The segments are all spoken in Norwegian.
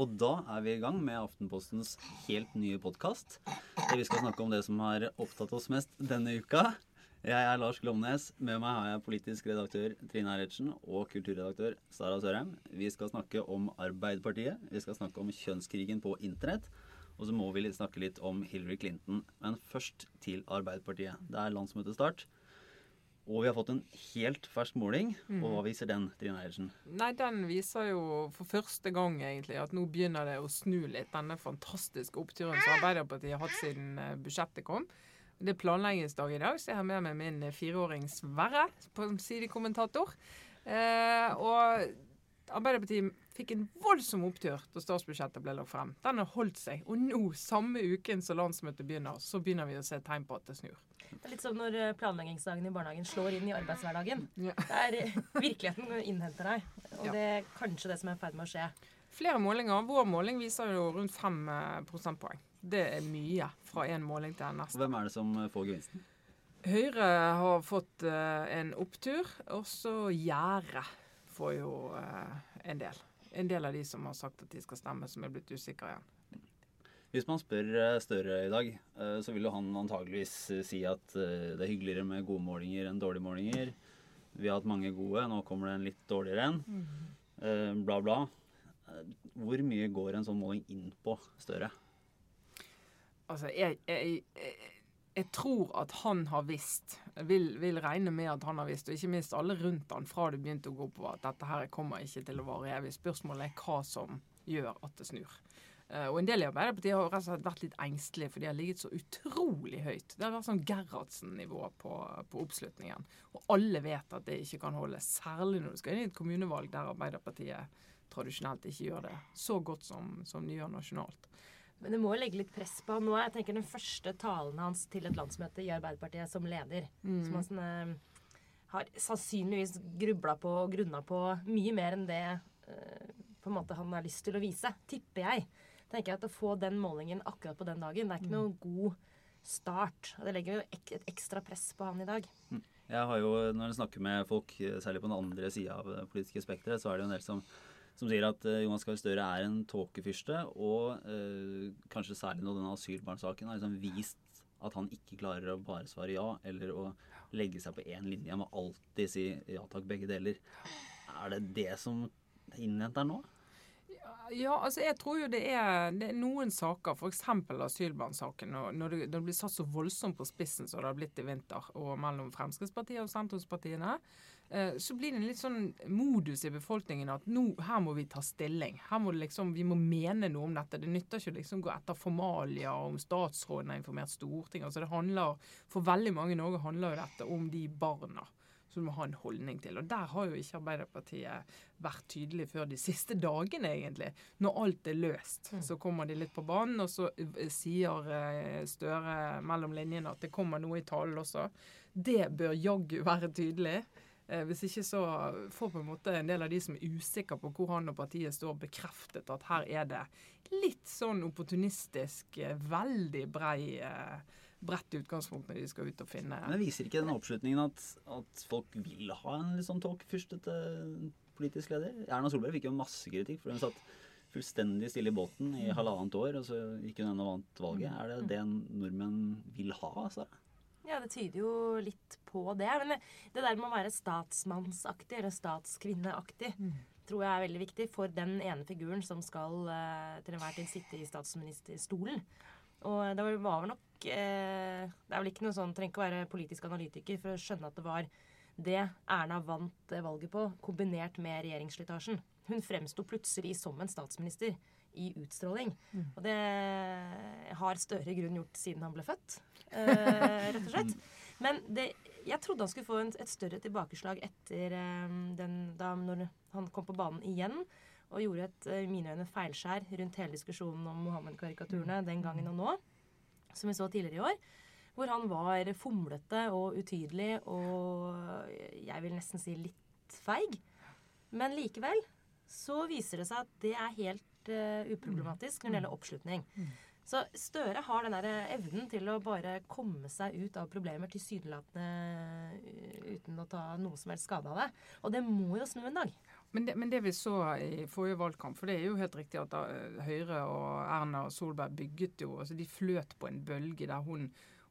Og da er vi i gang med Aftenpostens helt nye podkast. Vi skal snakke om det som har opptatt oss mest denne uka. Jeg er Lars Glomnes. Med meg har jeg politisk redaktør Trine Eilertsen og kulturredaktør Sara Sørheim. Vi skal snakke om Arbeiderpartiet. Vi skal snakke om kjønnskrigen på internett. Og så må vi snakke litt om Hillary Clinton. Men først til Arbeiderpartiet. Det er landsmøtestart. Og vi har fått en helt fersk måling. Og hva viser den, Trine Eilertsen? Nei, den viser jo for første gang egentlig at nå begynner det å snu litt, denne fantastiske oppturen som Arbeiderpartiet har hatt siden eh, budsjettet kom. Det er planleggingsdag i dag, så jeg har med meg min eh, fireåring Sverre som sidekommentator. Eh, og Arbeiderpartiet fikk en voldsom opptur da statsbudsjettet ble lagt frem. Den har holdt seg. Og nå, samme uken som landsmøtet begynner, så begynner vi å se tegn på at det snur. Det er litt som når eh, planleggingsdagen i barnehagen slår inn i arbeidshverdagen. Ja. Det er eh, Virkeligheten innhenter deg. Og Ja. det er kanskje det som er i ferd med å skje. Flere målinger. Vår måling viser jo rundt fem prosentpoeng. Det er mye fra en måling til en neste. Hvem er det som får gevinsten? Høyre har fått eh, en opptur, og så Gjære får jo eh, en del. En del av de som har sagt at de skal stemme, som er blitt usikre igjen. Hvis man spør eh, Støre i dag, eh, så vil jo han antageligvis eh, si at det er hyggeligere med gode målinger enn dårlige målinger. Vi har hatt mange gode, nå kommer det en litt dårligere en. Eh, Bla, bla. Hvor mye går en sånn måling inn på Støre? Altså, jeg, jeg, jeg, jeg tror at han har visst, vil, vil regne med at han har visst, og ikke minst alle rundt han fra det begynte å gå på at dette her kommer ikke til å vare evig. Spørsmålet er hva som gjør at det snur. Eh, og en del i Arbeiderpartiet har rett og slett vært litt engstelige, for de har ligget så utrolig høyt. Det har vært sånn Gerhardsen-nivå på, på oppslutningen. Og alle vet at det ikke kan holde, særlig når du skal inn i et kommunevalg der Arbeiderpartiet tradisjonelt ikke gjør det så godt som, som de gjør nasjonalt. Men det må jo legge litt press på han nå. Jeg tenker Den første talen hans til et landsmøte i Arbeiderpartiet som leder, som han sånn, har sannsynligvis grubla på og grunna på mye mer enn det eh, på en måte han har lyst til å vise, tipper jeg. tenker jeg at Å få den målingen akkurat på den dagen, det er ikke noen god start. Og Det legger jo ek et ekstra press på han i dag. Jeg har jo, Når jeg snakker med folk, særlig på den andre sida av det politiske spekteret, så er det jo en del som, som sier at eh, Jonas Gahr Støre er en tåkefyrste, og eh, kanskje særlig når denne asylbarnsaken har liksom vist at han ikke klarer å bare svare ja, eller å legge seg på én linje. Han må alltid si ja takk, begge deler. Er det det som innhenter nå? Ja, altså jeg tror jo det er, det er noen saker, f.eks. asylbarnsaken. Når det, det blir satt så voldsomt på spissen som det har blitt i vinter, og mellom Fremskrittspartiet og sentrumspartiene, så blir det en litt sånn modus i befolkningen at nå, her må vi ta stilling. Her må liksom, Vi må mene noe om dette. Det nytter ikke å liksom gå etter formalia om statsråden har informert Stortinget. Altså det handler, For veldig mange i Norge handler jo dette om de barna som du må ha en holdning til. Og Der har jo ikke Arbeiderpartiet vært tydelig før de siste dagene, egentlig. Når alt er løst, så kommer de litt på banen, og så eh, sier eh, Støre mellom linjene at det kommer noe i talen også. Det bør jaggu være tydelig. Eh, Hvis ikke så får på en måte en del av de som er usikre på hvor han og partiet står, bekreftet at her er det litt sånn opportunistisk, eh, veldig brei, eh, bredt utgangspunkt når de skal ut og finne Men viser ikke den oppslutningen at, at folk vil ha en litt sånn tåkefyrstete politisk leder? Erna Solberg fikk jo masse kritikk, for hun satt fullstendig stille i båten i halvannet år, og så gikk hun og vant valget. Er det det nordmenn vil ha, Sara? Ja, det tyder jo litt på det. Men det, der med å være statsmannsaktig eller statskvinneaktig tror jeg er veldig viktig for den ene figuren som skal eh, til enhver tid sitte i statsministerstolen. Og det var nok eh, Det er vel ikke noe sånn, trenger ikke å være politisk analytiker for å skjønne at det var det Erna vant eh, valget på, kombinert med regjeringsslitasjen. Hun fremsto plutselig som en statsminister i utstråling. Og det har Støre i grunnen gjort siden han ble født, eh, rett og slett. Men det, jeg trodde han skulle få en, et større tilbakeslag etter eh, den, da når han kom på banen igjen og gjorde et eh, i mine øyne feilskjær rundt hele diskusjonen om Mohammed-karikaturene den gangen og nå, som vi så tidligere i år. Hvor han var fomlete og utydelig og jeg vil nesten si litt feig. Men likevel så viser det seg at det er helt uh, uproblematisk når det gjelder oppslutning. Så Støre har den der evnen til å bare komme seg ut av problemer tilsynelatende uh, uten å ta noe som helst skade av det. Og det må jo snu en dag. Men det, men det, vi så i forrige valgkamp, for det er jo helt riktig at da, eh, Høyre og Erna Solberg bygget jo altså De fløt på en bølge der hun,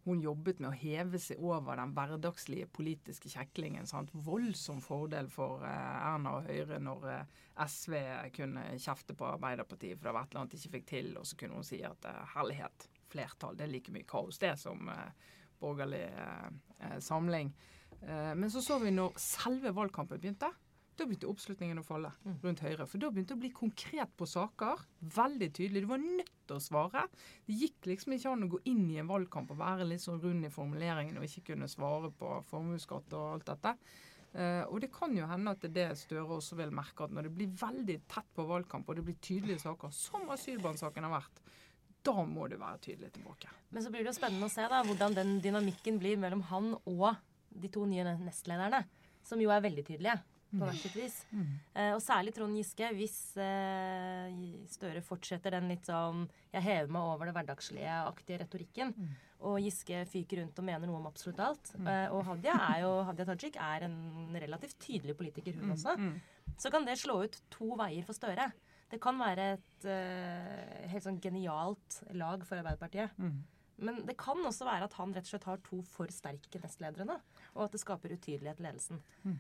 hun jobbet med å heve seg over den hverdagslige politiske kjeklingen. Sant? Voldsom fordel for eh, Erna og Høyre når eh, SV kunne kjefte på Arbeiderpartiet for det var et eller annet de ikke fikk til, og så kunne hun si at eh, herlighet, flertall, det er like mye kaos det som borgerlig samling. men så så vi når selve valgkampen begynte da begynte oppslutningen å falle mm. rundt Høyre. For da begynte det å bli konkret på saker. Veldig tydelig. Du var nødt til å svare. Det gikk liksom ikke an å gå inn i en valgkamp og være litt sånn rund i formuleringen og ikke kunne svare på formuesskatt og alt dette. Uh, og det kan jo hende at det er det Støre også vil merke, at når det blir veldig tett på valgkamp og det blir tydelige saker, som asylbarnsaken har vært, da må du være tydelig tilbake. Men så blir det jo spennende å se da, hvordan den dynamikken blir mellom han og de to nye nestlederne, som jo er veldig tydelige på hvert sitt vis. Mm. Eh, og særlig Trond Giske. Hvis eh, Støre fortsetter den litt sånn 'jeg hever meg over det hverdagslige'-aktige retorikken, mm. og Giske fyker rundt og mener noe om absolutt alt, mm. uh, og Hadia, er jo, Hadia Tajik er en relativt tydelig politiker, hun mm. også, mm. så kan det slå ut to veier for Støre. Det kan være et helt sånn genialt lag for Arbeiderpartiet. Mm. Men det kan også være at han rett og slett har to for sterke nestledere nå, og at det skaper utydelighet i ledelsen. Mm.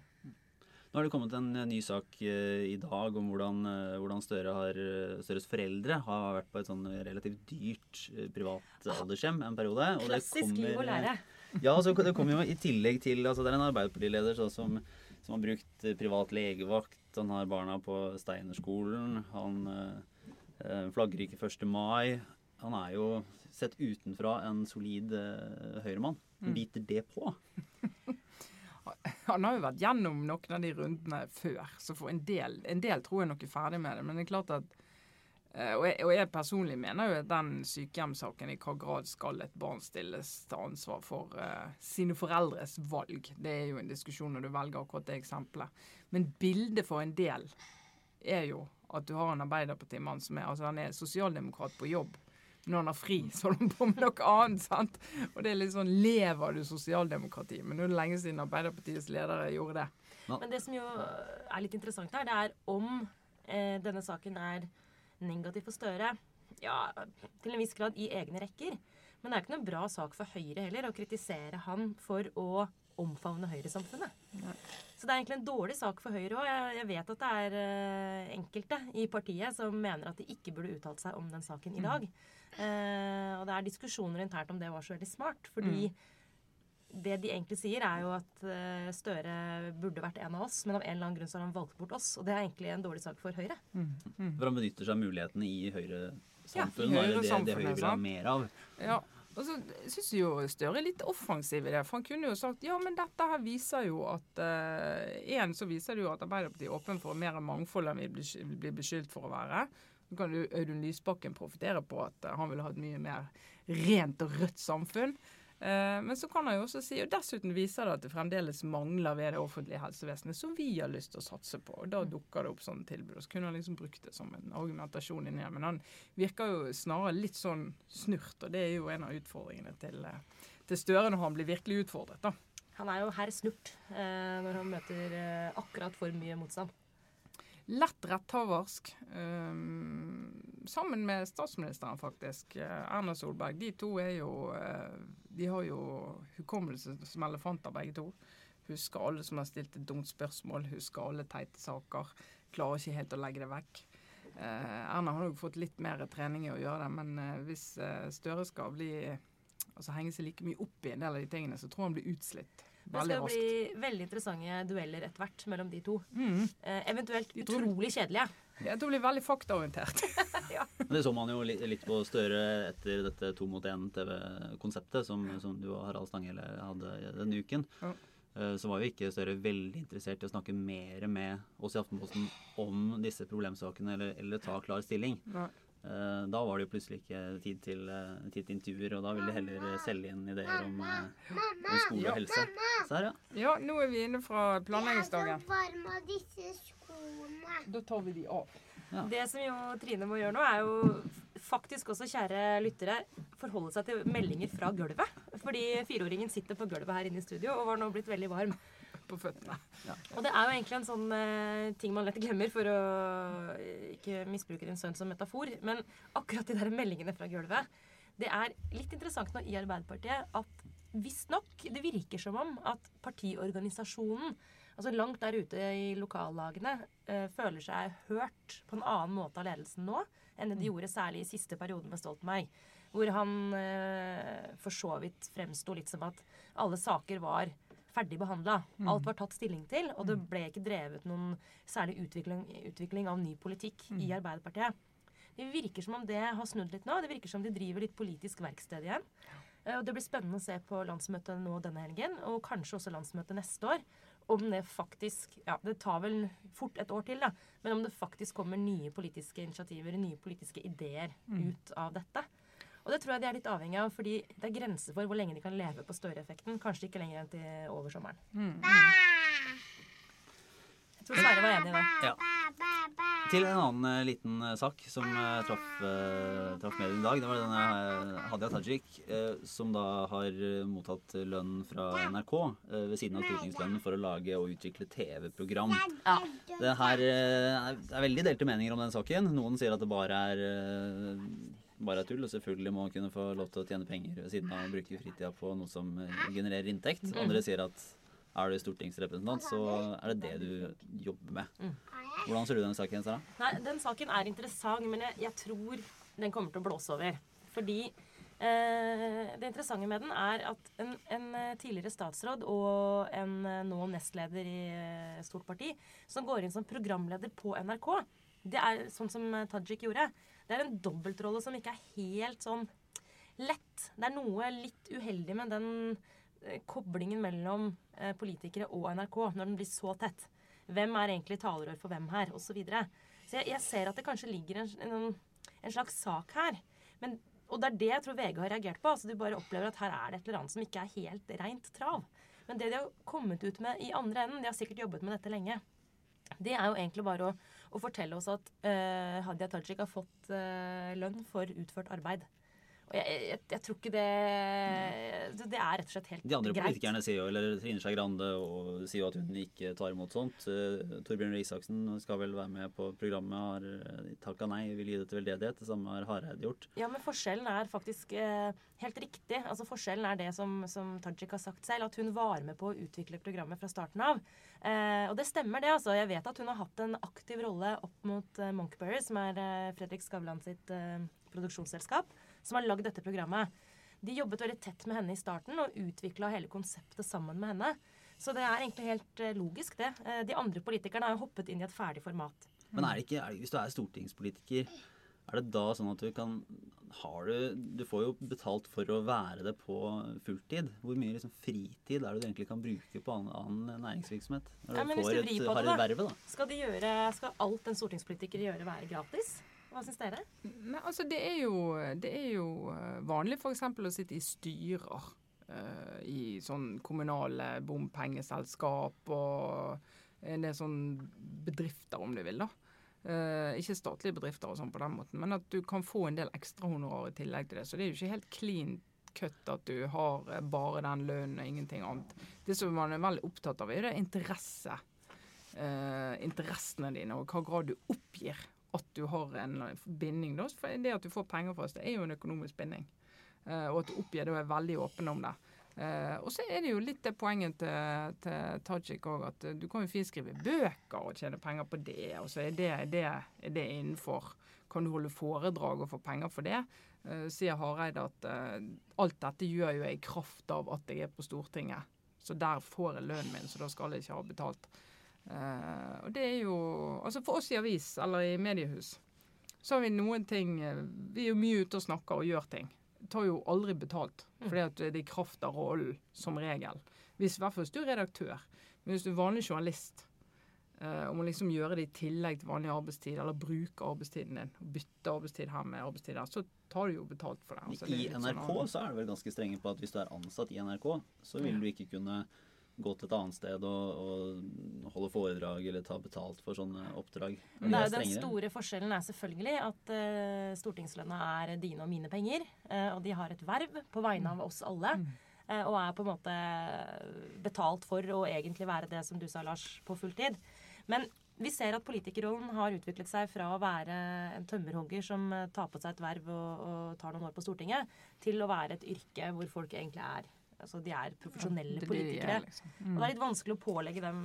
Nå har det kommet en ny sak uh, i dag om hvordan, uh, hvordan Støre har, Støres foreldre har vært på et sånn relativt dyrt privat aldershjem en periode. Og Klassisk liv å lære. Ja, så det kommer jo i tillegg til altså Det er en Arbeiderpartileder som, som, har brukt privat legevakt. Han har barna på Steinerskolen. Han flagger ikke 1. mai. Han er jo sett utenfra en solid høyremann. Mm. Biter det på? Han har jo vært gjennom noen av de rundene før, så for en del, en del tror jeg nok er ferdig med det. Men det er klart at eh, og jeg, og jeg, personlig mener jo at den sykehjemssaken, i hva grad skal et barn stilles til ansvar for uh, sine foreldres valg? Det er jo en diskusjon når du velger akkurat det eksempelet. Men bildet for en del er jo at du har en Arbeiderpartimann som er, altså han er sosialdemokrat på jobb når han har fri, så holder han på med noe annet. sant? Og det er litt sånn Lever du sosialdemokrati? Men nå er det lenge siden Arbeiderpartiets ledere gjorde det. Men det som jo er litt interessant her, det er om eh, denne saken er negativ for Støre. Ja, til en viss grad i egne rekker. Men det er ikke noen bra sak for Høyre heller å kritisere han for å omfavne Høyre-samfunnet. Så det er egentlig en dårlig sak for Høyre òg. Jeg, jeg, vet at det er uh, enkelte i partiet som mener at de ikke burde uttalt seg om den saken i mm. dag. Mm. Uh, og det er diskusjoner internt om det var så veldig smart. Fordi mm. det de egentlig sier, er jo at uh, Støre burde vært en av oss, men av en eller annen grunn så har han valgt bort oss. Og det er egentlig en dårlig sak for Høyre. Mm. Mm. For han benytter seg av mulighetene i Høyre-samfunnet? Ja, Høyre det, det Høyre vil ha mer av? Ja. Og så syns jo Støre er litt offensiv i det. For han kunne jo sagt ja, men dette her viser jo at Én, uh, så viser det jo at Arbeiderpartiet er åpen for mer mangfold enn vi blir beskyldt for å være. Så kan du Audun Lysbakken profitere på at uh, han vil ha et mye mer rent og rødt samfunn. Uh, men så kan han jo også si, og dessuten viser det at det fremdeles mangler ved det offentlige helsevesenet som vi har lyst til å satse på. Og da dukker det opp sånne tilbud. Og så kunne han liksom brukt det som en argumentasjon inni her. Men han virker jo snarere litt sånn snurt, og det er jo en av utfordringene til, uh, til Støre når han blir virkelig utfordret, da. Han er jo herr Snurt når han møter akkurat for mye motstand. Lett retthaversk. Um, sammen med statsministeren, faktisk. Eh, Erna Solberg. De to er jo uh, De har jo hukommelse som elefanter, begge to. Husker alle som har stilt et dumt spørsmål. Husker alle teite saker. Klarer ikke helt å legge det vekk. Uh, Erna har nok fått litt mer trening i å gjøre det, men hvis Støre skal bli altså henge seg like mye opp i en del av de tingene, så tror jeg han blir utslitt det skal bli veldig interessante dueller etter hvert mellom de to. Mm. Eh, eventuelt utrolig kjedelige. Ja, det blir veldig faktaorientert. ja. Det så man jo litt på Støre etter dette to mot én-TV-konseptet som, som, du og Harald Stanghelle hadde denne uken. Ja. Eh, så var jo ikke Støre veldig interessert i å snakke mer med oss i Aftenposten om disse problemsakene, eller, eller ta klar stilling. Ja. Eh, da var det jo plutselig ikke tid til, eh, tid til intervjuer, og da ville de heller selge inn ideer om, eh, om skole og helse. Så her, ja. ja, nå er vi inne fra planleggingsdagen. Da tar vi de av. Ja. Det som jo Trine må gjøre nå, er jo faktisk også, kjære lyttere, forholde seg til meldinger fra gulvet. Fordi fireåringen sitter på gulvet her inne i studio og var nå blitt veldig varm. På føttene. Og det er jo egentlig en sånn uh, ting man lett glemmer, for å ikke misbruke din sønn som metafor. Men akkurat de der meldingene fra gulvet Det er litt interessant nå i Arbeiderpartiet at visstnok Det virker som om at partiorganisasjonen, altså langt der ute i lokallagene, uh, føler seg hørt på en annen måte av ledelsen nå enn det de gjorde særlig i siste perioden med Stoltenberg. Hvor han eh, for så vidt fremsto litt som at alle saker var ferdig behandla. Alt var tatt stilling til, og det ble ikke drevet noen særlig utvikling, utvikling av ny politikk i Arbeiderpartiet. Det virker som om det har snudd litt nå. Det virker som de driver litt politisk verksted igjen. Eh, Og Det blir spennende å se på landsmøtet nå denne helgen, og kanskje også landsmøtet neste år. Om det faktisk Ja, det tar vel fort et år til, da. Men om det faktisk kommer nye politiske initiativer, nye politiske ideer ut av dette. Og det tror jeg de er litt avhengig av, fordi det er grenser for hvor lenge de kan leve på Støre-effekten. Kanskje ikke lenger enn til over sommeren. Jeg tror Sverre var enig i det. Ja. Til en annen eh, liten eh, sak som eh, traff, uh, traff mediene i dag. Det var denne Hadia Tajik, som da har mottatt lønn fra NRK ved siden av stortingslønnen for å lage og utvikle TV-program. Ja. Det her eh, er veldig delte meninger om den saken. Noen sier at det bare er, bare er tull, og selvfølgelig må man kunne få lov til å tjene penger ved siden av å bruke fritida på noe som eh, genererer inntekt. Andre sier at er du stortingsrepresentant, så er det det du jobber med. Hvordan ser du den saken, Sara? Nei, den saken er interessant, men jeg, jeg tror den kommer til å blåse over. Fordi eh, det interessante med den er at en, en eh, tidligere statsråd og en eh, nå nestleder i eh, stort parti, som går inn som programleder på NRK, det er sånn som Tajik gjorde. Det er en dobbeltrolle som ikke er helt sånn lett. Det er noe litt uheldig med den eh, koblingen mellom eh, politikere og NRK når den blir så tett. Hvem er egentlig talerør for hvem her, osv. Så, videre. så jeg, jeg ser at det kanskje ligger en, en, en slags sak her. Men, og det er det jeg tror VG har reagert på. altså Du bare opplever at her er det et eller annet som ikke er helt rent trav. Men det de har kommet ut med i andre enden, de har sikkert jobbet med dette lenge, det er jo egentlig bare å, å fortelle oss at eh, Hadia Tajik har fått eh, lønn for utført arbeid. Og jeg, jeg, jeg tror ikke det Det er rett og slett helt greit. De andre greit. politikerne sier jo, eller Trine Skei Grande, og sier jo at hun ikke tar imot sånt. Eh, Torbjørn Røe Isaksen skal vel være med på programmet, har eh, takka nei, vil gi det til veldedighet. Det samme har Hareide gjort. Ja, men forskjellen er faktisk eh, helt riktig. Altså Forskjellen er det som, som Tajik har sagt selv, at hun var med på å utvikle programmet fra starten av. Eh, og det stemmer, det. altså. Jeg vet at hun har hatt en aktiv rolle opp mot eh, Monkberry, som er eh, Fredrik Skavlan sitt produksjonsselskap, som har lagd dette programmet. De jobbet veldig tett med henne i starten og utvikla hele konseptet sammen med henne. Så det er egentlig helt eh, logisk, det. Eh, de andre politikerne har jo hoppet inn i et ferdig format. Men er det ikke, er det, hvis du er stortingspolitiker, er det da sånn at du kan har du, du får jo betalt for å være det på fulltid. Hvor mye liksom fritid er det du egentlig kan bruke på annen, annen næringsvirksomhet? Når Ja, du men hvis får du vrir på har det, et da. verve, da. Skal, de gjøre, skal alt en stortingspolitiker gjøre være gratis? Hva syns dere? Nei, altså det er jo, det er jo eh, vanlig f.eks. å sitte i styrer uh, i sånn kommunale bompengeselskap og en del sånn bedrifter, om du vil, da. Uh, ikke statlige bedrifter og sånn på den måten, men at du kan få en del ekstrahonorar i tillegg til det. Så det er jo ikke helt clean cut at du har bare den lønnen og ingenting annet. Det som man er veldig opptatt av, er jo det interesse. Uh, interessene dine, og hva grad du oppgir at du har en binding. Da. For det at du får penger for oss, det er jo en økonomisk binding. Uh, og at du oppgir og er veldig åpen om det. Uh, og så er det jo litt det poenget til, til Tajik òg, at eh, du kan jo fint skrive bøker og tjene penger på det. Og så er det, det, er det innenfor. Kan du holde foredrag og få penger for det? Uh, sier Hareide at alt dette gjør jo jeg i kraft av at jeg er på Stortinget. Så der får jeg lønnen min, så da skal jeg ikke ha betalt. Eh, og det er jo Altså for oss i avis eller i mediehus, så har vi noen ting eh, Vi er jo mye ute og snakker og gjør ting. Tar jo aldri betalt, fordi at det er i kraft av rollen, som regel. Hvis, I hvert fall hvis du er redaktør. Men hvis du er vanlig journalist, eh, og må liksom gjøre det i tillegg til vanlig arbeidstid, eller bruke arbeidstiden din, bytte arbeidstid her med arbeidstid der, så tar du jo betalt for det. Altså, det I NRK sånn NRK så er det vel ganske strenge på at hvis du er ansatt i NRK, så vil du ikke kunne gå til et annet sted og, og holde foredrag eller ta betalt for sånne oppdrag. Nei, det er jo den store forskjellen er selvfølgelig at uh, stortingslønna er dine og mine penger. Uh, og de har et verv på vegne av oss alle. Uh, og er på en måte betalt for å egentlig være det som du sa, Lars, på fulltid. Men vi ser at politikerrollen har utviklet seg fra å være en tømmerhogger som tar på seg et verv og, og tar noen år på Stortinget, til å være et yrke hvor folk egentlig er Altså de er profesjonelle er politikere. er, liksom. Og det er litt vanskelig å pålegge dem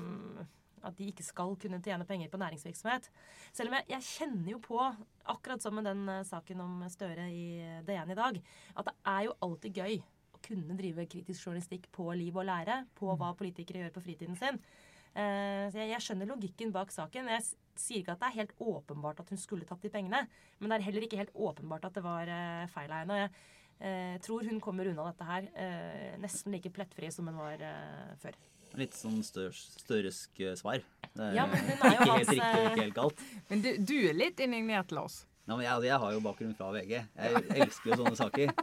at de ikke skal kunne tjene penger på næringsvirksomhet. Selv om jeg, jeg kjenner jo på, akkurat som med den eh, saken om Støre i DN i dag, at det er jo alltid gøy å kunne drive kritisk journalistikk på liv og lære, på hva politikere gjør på fritiden sin. Eh, så jeg, jeg skjønner logikken bak saken. Jeg sier ikke at det er helt åpenbart at hun skulle tatt de pengene, men det er heller ikke helt åpenbart at det var eh, feil av henne. Og jeg eh, tror hun kommer unna dette her eh, nesten like plettfri som hun var eh, før. Litt sånn størresk svar. Det er Ja, men hun er jo ikke helt hans, riktig og ikke helt galt. Men du, du er litt indignert, Lars. Ja, men jeg, altså, jeg har jo bakgrunn fra VG. Jeg elsker jo sånne saker.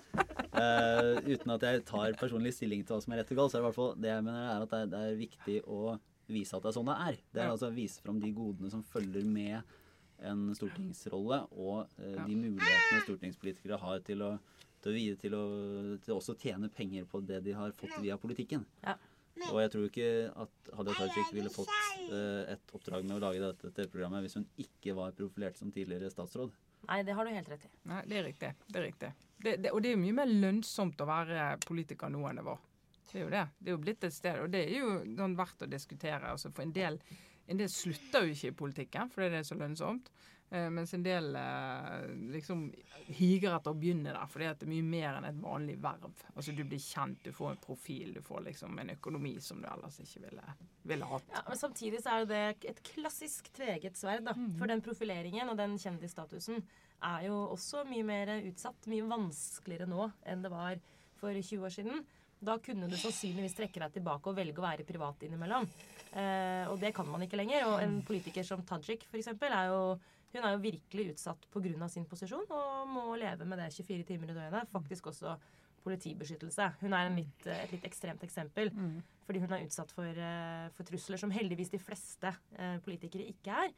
Eh, uten at jeg tar personlig stilling til hva som er rett og galt, så er det i hvert fall det jeg mener er at det er, det er viktig å vise at det er sånn det er. Det er altså å vise fram de godene som følger med en stortingsrolle, og eh, de mulighetene stortingspolitikere har til å til å, vide, til å til også tjene penger på det de har fått via politikken. Ja. Og jeg tror ikke at Hadia Tajik ville fått eh, et oppdrag med å lage dette TV-programmet hvis hun ikke var profilert som tidligere statsråd. Nei, det har du helt rett i. Nei, det er riktig. Det er riktig. Det, det, og det er mye mer lønnsomt å være politiker nå enn det var. Det er jo det. Det er jo blitt et sted, og det er jo sånn verdt å diskutere. Altså for en del, en del slutter jo ikke i politikken fordi det er så lønnsomt. Eh, mens en del eh, liksom higer etter å begynne der, fordi at det er mye mer enn et vanlig verv. Altså Du blir kjent, du får en profil, du får liksom en økonomi som du ellers ikke ville, ville hatt. Ja, men Samtidig så er jo det et klassisk tveget sverd. da. For den profileringen og den kjendisstatusen er jo også mye mer utsatt. Mye vanskeligere nå enn det var for 20 år siden. Da kunne du sannsynligvis trekke deg tilbake og velge å være privat innimellom. Eh, og det kan man ikke lenger. Og en politiker som Tajik eksempel, er jo hun er jo virkelig utsatt pga. sin posisjon og må leve med det 24 timer i døgnet. Faktisk også politibeskyttelse. Hun er en litt, eh, et litt ekstremt eksempel. Fordi hun er utsatt for, eh, for trusler som heldigvis de fleste eh, politikere ikke er.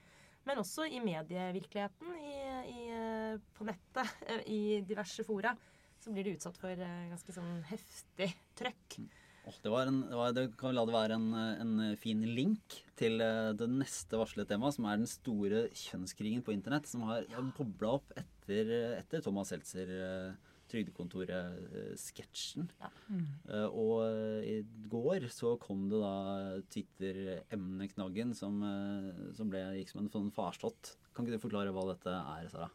Men også i medievirkeligheten, i, i, på nettet, i diverse fora, så blir de utsatt for ganske sånn heftig trøkk. Det, var en, det, var, det kan vi la det være en, en fin link til eh, det neste varslede temaet, som er den store kjønnskrigen på internett, som har bobla opp etter, etter Thomas Seltzer, eh, Trygdekontoret-sketsjen. Ja. Eh, og i går så kom det da Twitter-emneknaggen som, som ble, gikk som en sånn farsott. Kan ikke du forklare hva dette er, Sara?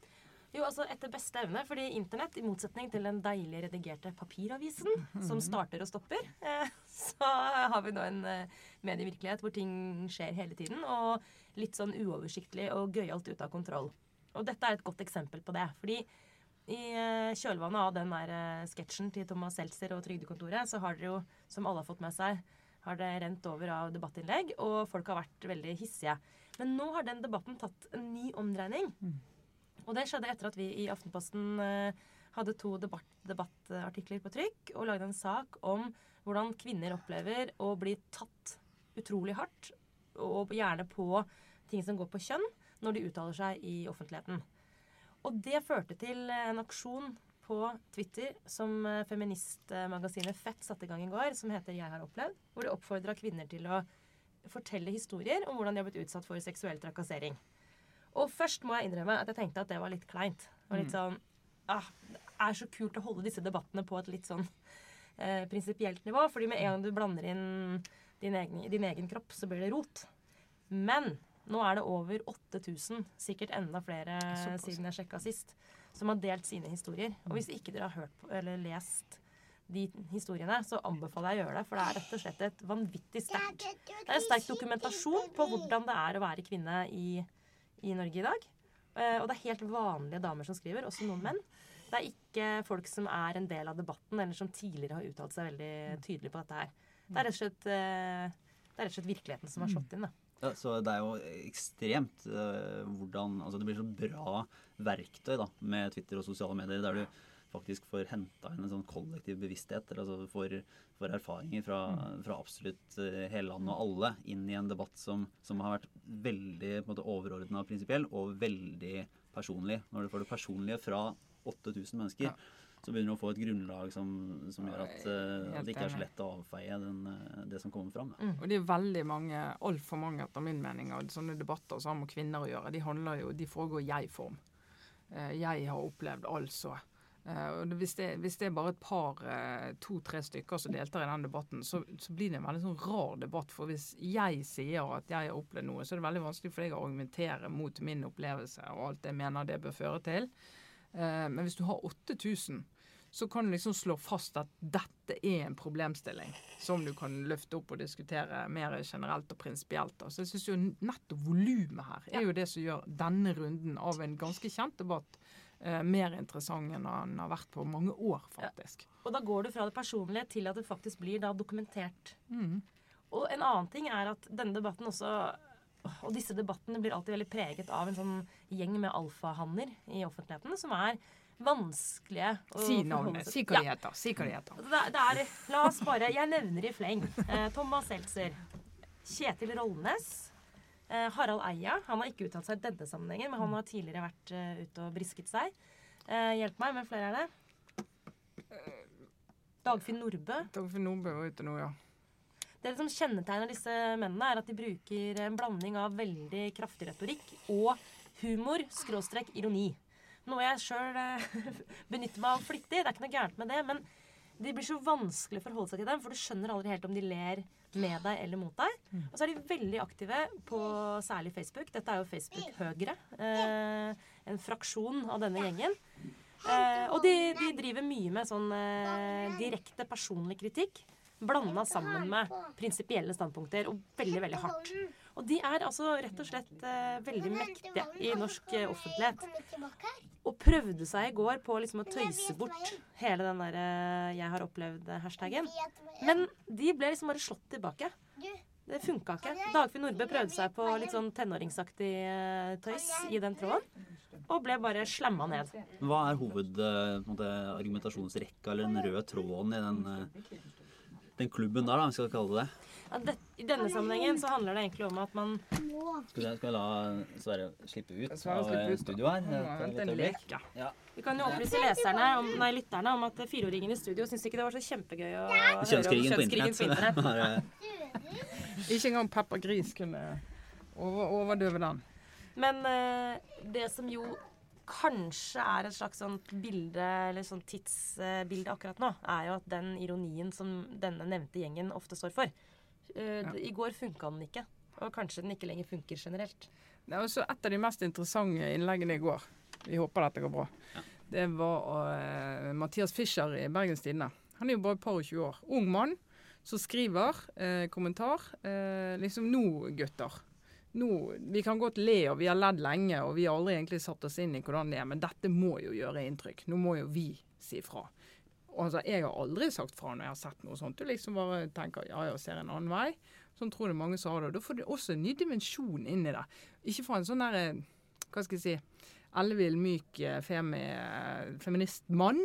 Jo, altså etter beste evne, fordi internett, i motsetning til den deilig redigerte papiravisen, som starter og stopper, eh, så har vi nå en eh, medievirkelighet hvor ting skjer hele tiden, og litt sånn uoversiktlig og gøyalt ut av kontroll. Og dette er et godt eksempel på det. fordi i eh, kjølvannet av den der sketsjen til Thomas Seltzer og Trygdekontoret, så har dere jo, som alle har fått med seg, har det rent over av debattinnlegg, og folk har vært veldig hissige. Men nå har den debatten tatt en ny omdreining. Og det skjedde etter at vi i Aftenposten eh, hadde to debatt, debattartikler på trykk og lagde en sak om hvordan kvinner opplever å bli tatt utrolig hardt, og gjerne på ting som går på kjønn, når de uttaler seg i offentligheten. Og det førte til en aksjon på Twitter som eh, feministmagasinet Fett satte i gang i går, som heter Jeg har opplevd, hvor de oppfordra kvinner til å fortelle historier om hvordan de har blitt utsatt for seksuell trakassering. Og først må jeg innrømme at jeg tenkte at det var litt kleint. Og litt sånn ah, Det er så kult å holde disse debattene på et litt sånn eh, prinsipielt nivå. fordi med en gang du blander inn din egen, din egen kropp, så blir det rot. Men nå er det over 8000, sikkert enda flere Såpass. siden jeg sjekka sist, som har delt sine historier. Og hvis ikke dere har hørt på, eller lest de historiene, så anbefaler jeg å gjøre det. For det er rett og slett et vanvittig sterkt Det er en sterk dokumentasjon på hvordan det er å være kvinne i, i Norge i dag. Eh, og det er helt vanlige damer som skriver, også noen menn. Det er ikke folk som er en del av debatten, eller som tidligere har uttalt seg veldig tydelig på dette her. Det er rett og slett, eh, rett og slett virkeligheten som har slått inn. da. Ja, så det er jo ekstremt eh, hvordan Altså det blir så bra verktøy da, med Twitter og sosiale medier, der du faktisk får henta inn en sånn kollektiv bevissthet. eller Altså får, får erfaringer fra, fra absolutt eh, hele landet og alle inn i en debatt som, som har vært veldig overordna og prinsipiell, og veldig personlig. Når du får det personlige fra 8000 mennesker, Ja. Så begynner du å få et grunnlag som, som gjør at, uh, at det ikke er så lett å avfeie den, eh, det som kommer fram. Mm. Og det er veldig mange, altfor mange etter min mening, av sånne debatter som har med kvinner å gjøre, de handler jo, de foregår i jeg-form. Jeg har opplevd altså. Eh, og hvis, det, hvis det er bare et par, eh, to-tre stykker som deltar i den debatten, så, så blir det en veldig sånn rar debatt. For hvis jeg sier at jeg har opplevd noe, så er det veldig vanskelig for deg å argumentere mot min opplevelse og alt jeg mener det bør føre til. Eh, men hvis du har 8000 så kan du liksom slå fast at dette er en problemstilling som du kan løfte opp og diskutere mer generelt og prinsipielt. Så jeg syns jo nettopp volumet her er jo det som gjør denne runden av en ganske kjent debatt eh, mer interessant enn den har vært på mange år, faktisk. Og da går du fra det personlige til at det faktisk blir da dokumentert. Mm. Og en annen ting er at denne debatten også Og disse debattene blir alltid veldig preget av en sånn gjeng med alfahanner i offentligheten som er vanskelige Si navnet. Si hva de heter. Si hva de heter. Det, det er, la oss bare Jeg nevner i fleng. Eh, Thomas Seltzer. Kjetil Rollnes. Eh, Harald Eia. Han har ikke uttalt seg i denne sammenhengen, men han har tidligere vært uh, ute og brisket seg. Eh, hjelp meg, hvem flere er det? Dagfinn Nordbø. Dagfinn Nordbø var ute nå, ja. Det som kjennetegner disse mennene, er at de bruker en blanding av veldig kraftig retorikk og humor skråstrek ironi. Noe jeg sjøl benytter meg av flittig. Det er ikke noe gærent med det. Men det blir så vanskelig å forholde seg til dem, for du skjønner aldri helt om de ler med deg eller mot deg. Og så er de veldig aktive på særlig Facebook. Dette er jo Facebook-høgre. Eh, en fraksjon av denne gjengen. Eh, og de, de driver mye med sånn eh, direkte personlig kritikk. Blanda sammen med prinsipielle standpunkter, og veldig, veldig hardt. Og de er altså rett og slett eh, veldig mektige i norsk eh, offentlighet. Og prøvde seg i går på liksom å tøyse bort hele den der eh, 'jeg har opplevd'-hashtagen. Men de ble liksom bare slått tilbake. Det funka ikke. Dagfinn Nordbø prøvde seg på litt sånn tenåringsaktig eh, tøys i den tråden. Og ble bare slamma ned. Hva er hovedargumentasjonsrekka eller den røde tråden i den, eh, den klubben der, da, vi skal kalle det? Ja, det, I denne sammenhengen så handler det egentlig om at man Skal vi, skal vi la Sverre slippe ut Sverre av ut. studio her? Jeg et en øyeblikk? Ja. Vi kan jo opplyse leserne, om, nei, lytterne om at fireåringen i studio syns ikke det var så kjempegøy å høre om Kjønnskrigen på internett. Ikke engang Peppa Gris kunne over, overdøve den. Men eh, det som jo kanskje er et slags sånt bilde, eller sånt tidsbilde akkurat nå, er jo at den ironien som denne nevnte gjengen ofte står for. eh, Ja. I går funka den ikke. Og kanskje den ikke lenger funker generelt. Det er også et av de mest interessante innleggene i går. Vi håper dette går bra. Det var uh, Mathias Fischer i Bergens Tidende. Han er jo bare et par og 20 år. Ung mann som skriver uh, kommentar. Uh, liksom nå, gutter. Nå, vi kan godt le, og vi har ledd lenge, og vi har aldri egentlig satt oss inn i hvordan det er, men dette må jo gjøre inntrykk. Nå må jo vi si fra. Altså, Jeg har aldri sagt fra når jeg har sett noe sånt. Du liksom bare tenker ja, jeg ser en annen vei. Sånn tror jeg mange sa det. Og Da får du også en ny dimensjon inn i det. Ikke fra en sånn der, eh, hva skal jeg si, ellevill, myk eh, femi, eh, feministmann,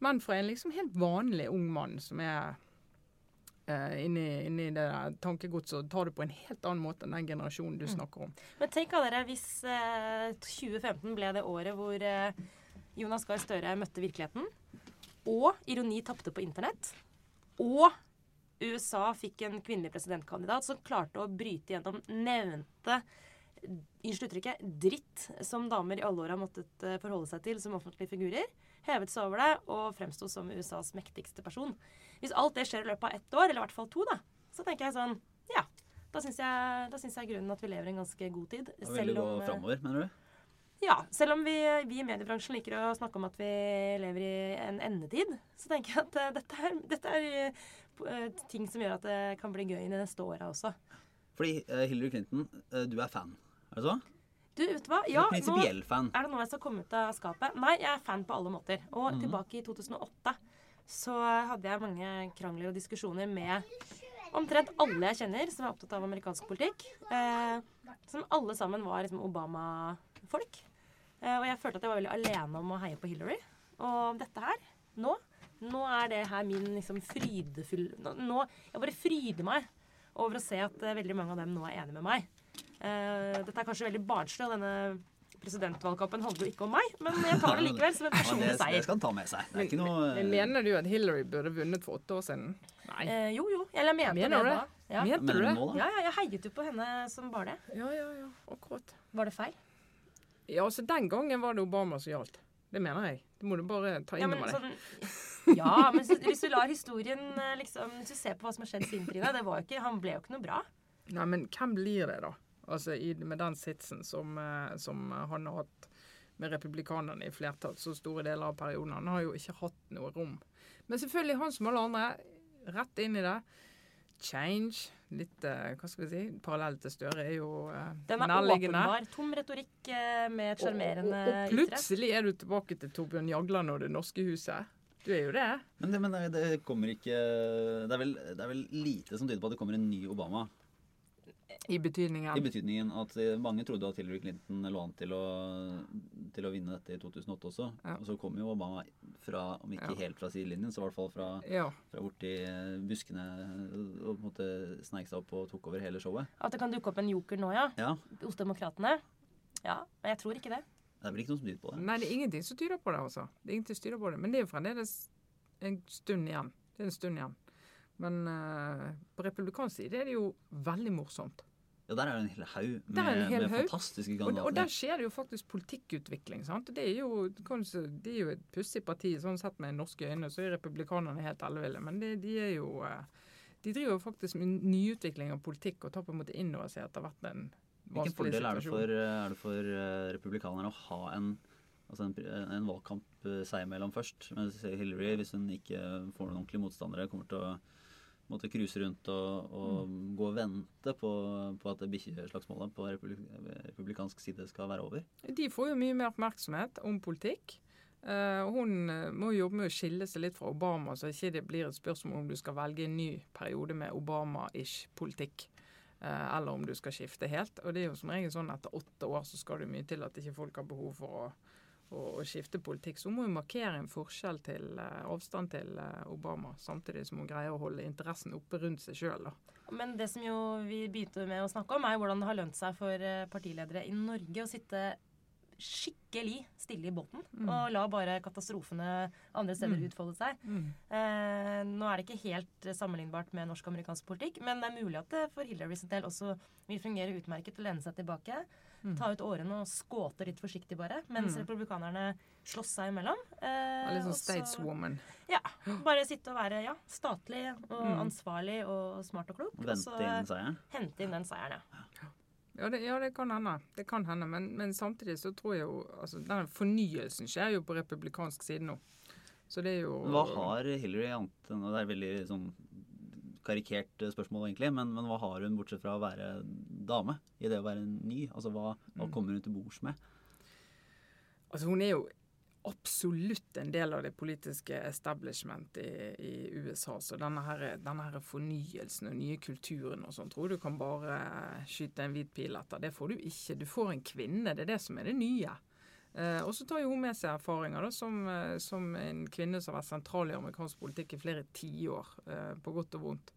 men fra en liksom helt vanlig ung mann som er inni, inni det tankegodset og tar det på en helt annen måte enn den generasjonen du snakker om. Men tenk av dere hvis eh, 2015 ble det året hvor eh, Jonas Gahr Støre møtte virkeligheten, og ironi tapte på internett, og USA fikk en kvinnelig presidentkandidat som klarte å bryte gjennom nevnte Unnskyld uttrykket dritt som damer i alle år har måttet eh, forholde seg til som offentlige figurer. Hevet seg over det og fremsto som USAs mektigste person. Hvis alt det skjer i løpet av ett år, eller i hvert fall to, da, så tenker jeg sånn Ja. Da syns jeg, da syns jeg grunnen at vi lever i en ganske god tid. Da vil du gå eh, framover, mener du? ja, selv om vi, vi i mediebransjen liker å snakke om at vi lever i en endetid, så tenker jeg at eh, dette er, dette er ting som gjør at det kan bli gøy i de neste åra også. Fordi Hillary Clinton, du er fan, er det så? Du, vet du hva? Ja, nå fan. er det nå jeg skal komme ut av skapet. Nei, jeg er fan på alle måter. Og Mhm. tilbake i 2008 så hadde jeg mange krangler og diskusjoner med omtrent alle jeg kjenner som er opptatt av amerikansk politikk. Eh, som alle sammen var liksom Obama-folk. Eh, og jeg følte at jeg var veldig alene om å heie på Hillary. Og dette her, nå, nå er det her min liksom frydefull nå, nå, Jeg bare fryder meg over å se at eh, veldig mange av dem nå er enige med meg. Eh, dette er kanskje veldig barnslig, og denne presidentvalgkampen handler jo ikke om meg, men jeg tar det likevel som en Ja, det, personlig det seier. skal han ta med seg. Det er ikke noe Men mener du at Hillary burde vunnet for åtte år siden? Nei. Eh, jo, jo. Eller jeg mente Mener det det? da. Ja. Mente Mener du det? ja, ja, jeg heiet jo på henne som bare det. Ja, ja, ja. Akkurat. Var det feil? Ja, altså Den gangen var det Obama som gjaldt. Det mener jeg. Det må du bare ta inn over deg. sånn, ja, men hvis, du lar historien eh, liksom Hvis du ser på hva som har skjedd siden Trine, det var jo ikke, han ble jo ikke noe bra. Nei, men hvem blir det, da? Altså i, Med den sitsen som, eh, som han har hatt med republikanerne i flertall så store deler av perioden. Han har jo ikke hatt noe rom. Men selvfølgelig, han som alle andre, rett inn i det. Change. Litt eh, hva skal vi si, parallell til Støre er jo eh, Den er nærliggende. åpenbar. Tom retorikk eh, med et Og, og, og plutselig er du tilbake til Torbjørn Jagland og Det norske huset. Du er jo det. Men, det, men det, det kommer ikke det er, vel, det er vel lite som tyder på at det kommer en ny Obama. I betydningen. I betydningen at eh, mange trodde at Hillary Clinton lå an til å, til å vinne dette i 2008 også. Ja. Og så kom jo Obama fra, om ikke Ja. helt fra sidelinjen, så i hvert fall fra, Ja. fra borti eh, buskene og på en måte sneik seg opp og tok over hele showet. At det kan dukke opp en joker nå, ja. Ja, Hos Demokratene. Ja, men jeg tror ikke det. det er vel ikke noe som tyder på det. Nei, det er ingenting som tyder på det, altså. Det er ingenting som tyder på det. Men det er jo fremdeles en stund igjen. Det er en stund igjen. Men eh, på republikansk side er det jo veldig morsomt. Ja, der er det en hel haug med, hel med haug. fantastiske Og, og der skjer det jo faktisk politikkutvikling. sant? Det er jo, kanskje, det er jo et pussig parti. Sånn sett med norske øyne så er republikanerne helt elleville. Men det, de er jo eh, De driver faktisk med nyutvikling av politikk og tar på en måte inn over seg har vært en Hvilken fordel er det for, er det for eh, republikanerne å ha en, altså en, en valgkamp eh, seg imellom først? Mens Hillary, hvis hun ikke får noen ordentlige motstandere, kommer til å måtte cruise rundt og, og Mm. gå og vente på, på at det bikkjeslagsmålet på republik republikansk side skal være over. De får jo mye mer oppmerksomhet om politikk. Uh, hun eh, må jo jobbe med å skille seg litt fra Obama, så ikke det blir et spørsmål om du skal velge en ny periode med Obama-ish politikk. Uh, eller om du skal skifte helt. Og det er jo som regel sånn etter åtte år så skal det mye til at ikke folk har behov for å, å, skifte politikk. Så hun må jo markere en forskjell til uh, avstand til uh, Obama, samtidig som hun greier å holde interessen oppe rundt seg sjøl. Men det som jo vi begynte med å snakke om, er hvordan det har lønt seg for eh, partiledere i Norge å sitte skikkelig stille i båten og la bare katastrofene andre steder utfolde seg. Eh, nå er det ikke helt sammenlignbart med norsk-amerikansk politikk, men det er mulig at det for Hillary sin del også vil fungere utmerket å lene seg tilbake. Ta ut årene og skåte litt forsiktig, bare, mens republikanerne slåss seg imellom. Eh, Litt sånn stateswoman. Ja. Bare sitte og være ja, statlig og ansvarlig og smart og klok. Og så hente inn den seieren, ja. Ja det, ja, det kan hende. Det kan hende. Men, men samtidig så tror jeg jo altså, Den fornyelsen skjer jo på republikansk side nå. Så det er jo Hva har Hillary annet enn Det er veldig sånn karikert eh, spørsmål, egentlig. Men, men hva har hun bortsett fra å være dame i det å være ny? Altså Hva, hva Mm. kommer hun til bords med? Altså Hun er jo absolutt en del av det politiske establishment i, i USA. Så denne, her, denne her fornyelsen og nye kulturen og sånn, tror du kan bare skyte en hvit pil etter. Det får du ikke. Du får en kvinne. Det er det som er det nye. Eh, og så tar jo hun med seg erfaringer da, som, eh, som en kvinne som har vært sentral i amerikansk politikk i flere tiår, eh, på godt og vondt.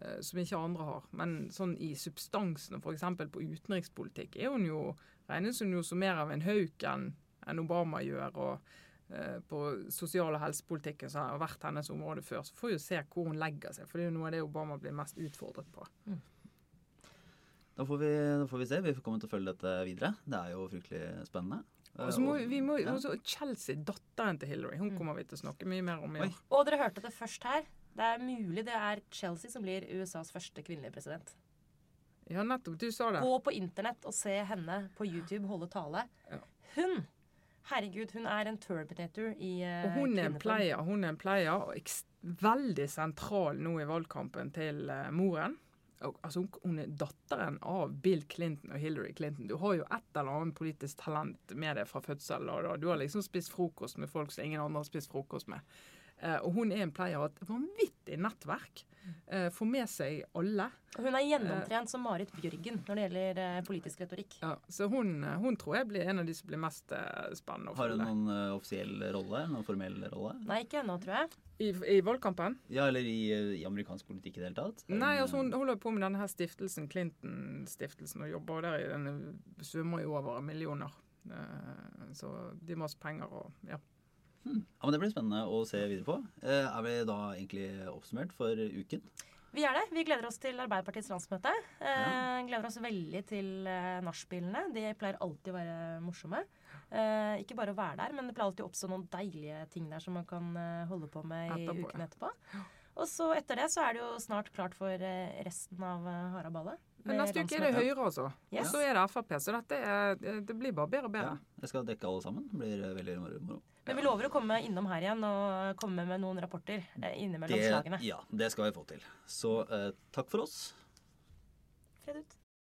eh, Som ikke andre har. Men sånn i substansen, f.eks. på utenrikspolitikk, er hun jo, regnes hun jo som mer av en hauk enn en Obama gjør. og eh, på sosial- og helsepolitikken som har vært hennes område før. Så får vi jo se hvor hun legger seg, for det er jo noe av det Obama blir mest utfordret på. Da får, vi, da får vi se. Vi kommer til å følge dette videre. Det er jo fryktelig spennende. Og så må vi, må, ja. også Chelsea, datteren til Hillary, hun kommer vi til å snakke mye mer om Ja. Og dere hørte det først her. Det er mulig det er Chelsea som blir USAs første kvinnelige president. Ja, nettopp. Du sa det. Gå på internett og se henne på YouTube holde tale. Ja. Hun Herregud, hun er en Terminator i uh, Og hun er en player. Hun er en player, og ekst- veldig sentral nå i valgkampen til uh, moren. Altså, hun, er datteren av Bill Clinton og Hillary Clinton. Du har jo et eller annet politisk talent med deg fra fødsel. Og, du har liksom spist frokost med folk som ingen andre har spist frokost med. Eh, og hun er en player av et vanvittig nettverk. Eh, får med seg alle. Og hun er gjennomtrent som Marit Bjørgen når det gjelder eh, politisk retorikk. Ja, så hun, eh, hun tror jeg blir en av de som blir mest eh, spennende Har hun noen eh, offisiell rolle? Noen formell rolle? Nei, ikke ennå, tror jeg. I, I valgkampen? Ja, eller i, eh, i amerikansk politikk i det hele tatt? Nei, altså hun holder på med denne her stiftelsen, Clinton-stiftelsen, og jobber der. i Den svømmer jo over millioner. Eh, Så de må ha masse penger og ja. Ja, men Det blir spennende å se videre på. Eh, Er vi da egentlig oppsummert for uken? Vi er det. Vi gleder oss til Arbeiderpartiets landsmøte. Ja. gleder oss veldig til eh, nachspielene. De pleier alltid å være morsomme. Eh, ikke bare å være der, men det pleier alltid å oppstå noen deilige ting der som man kan eh, holde på med i Etterpå, uken etterpå. Og så etter det så er det jo snart klart for eh, resten av eh, Haraballet. Neste uke er det. Høyre, altså. Yes. Og så er det Frp. Så dette er, det blir bare bedre og bedre. Ja, jeg skal dekke alle sammen. Det blir eh, veldig moro. Men vi lover å komme innom her igjen og komme med noen rapporter eh, innimellom Det, slagene. ja, det skal vi få til. Så eh, takk for oss. Fred ut.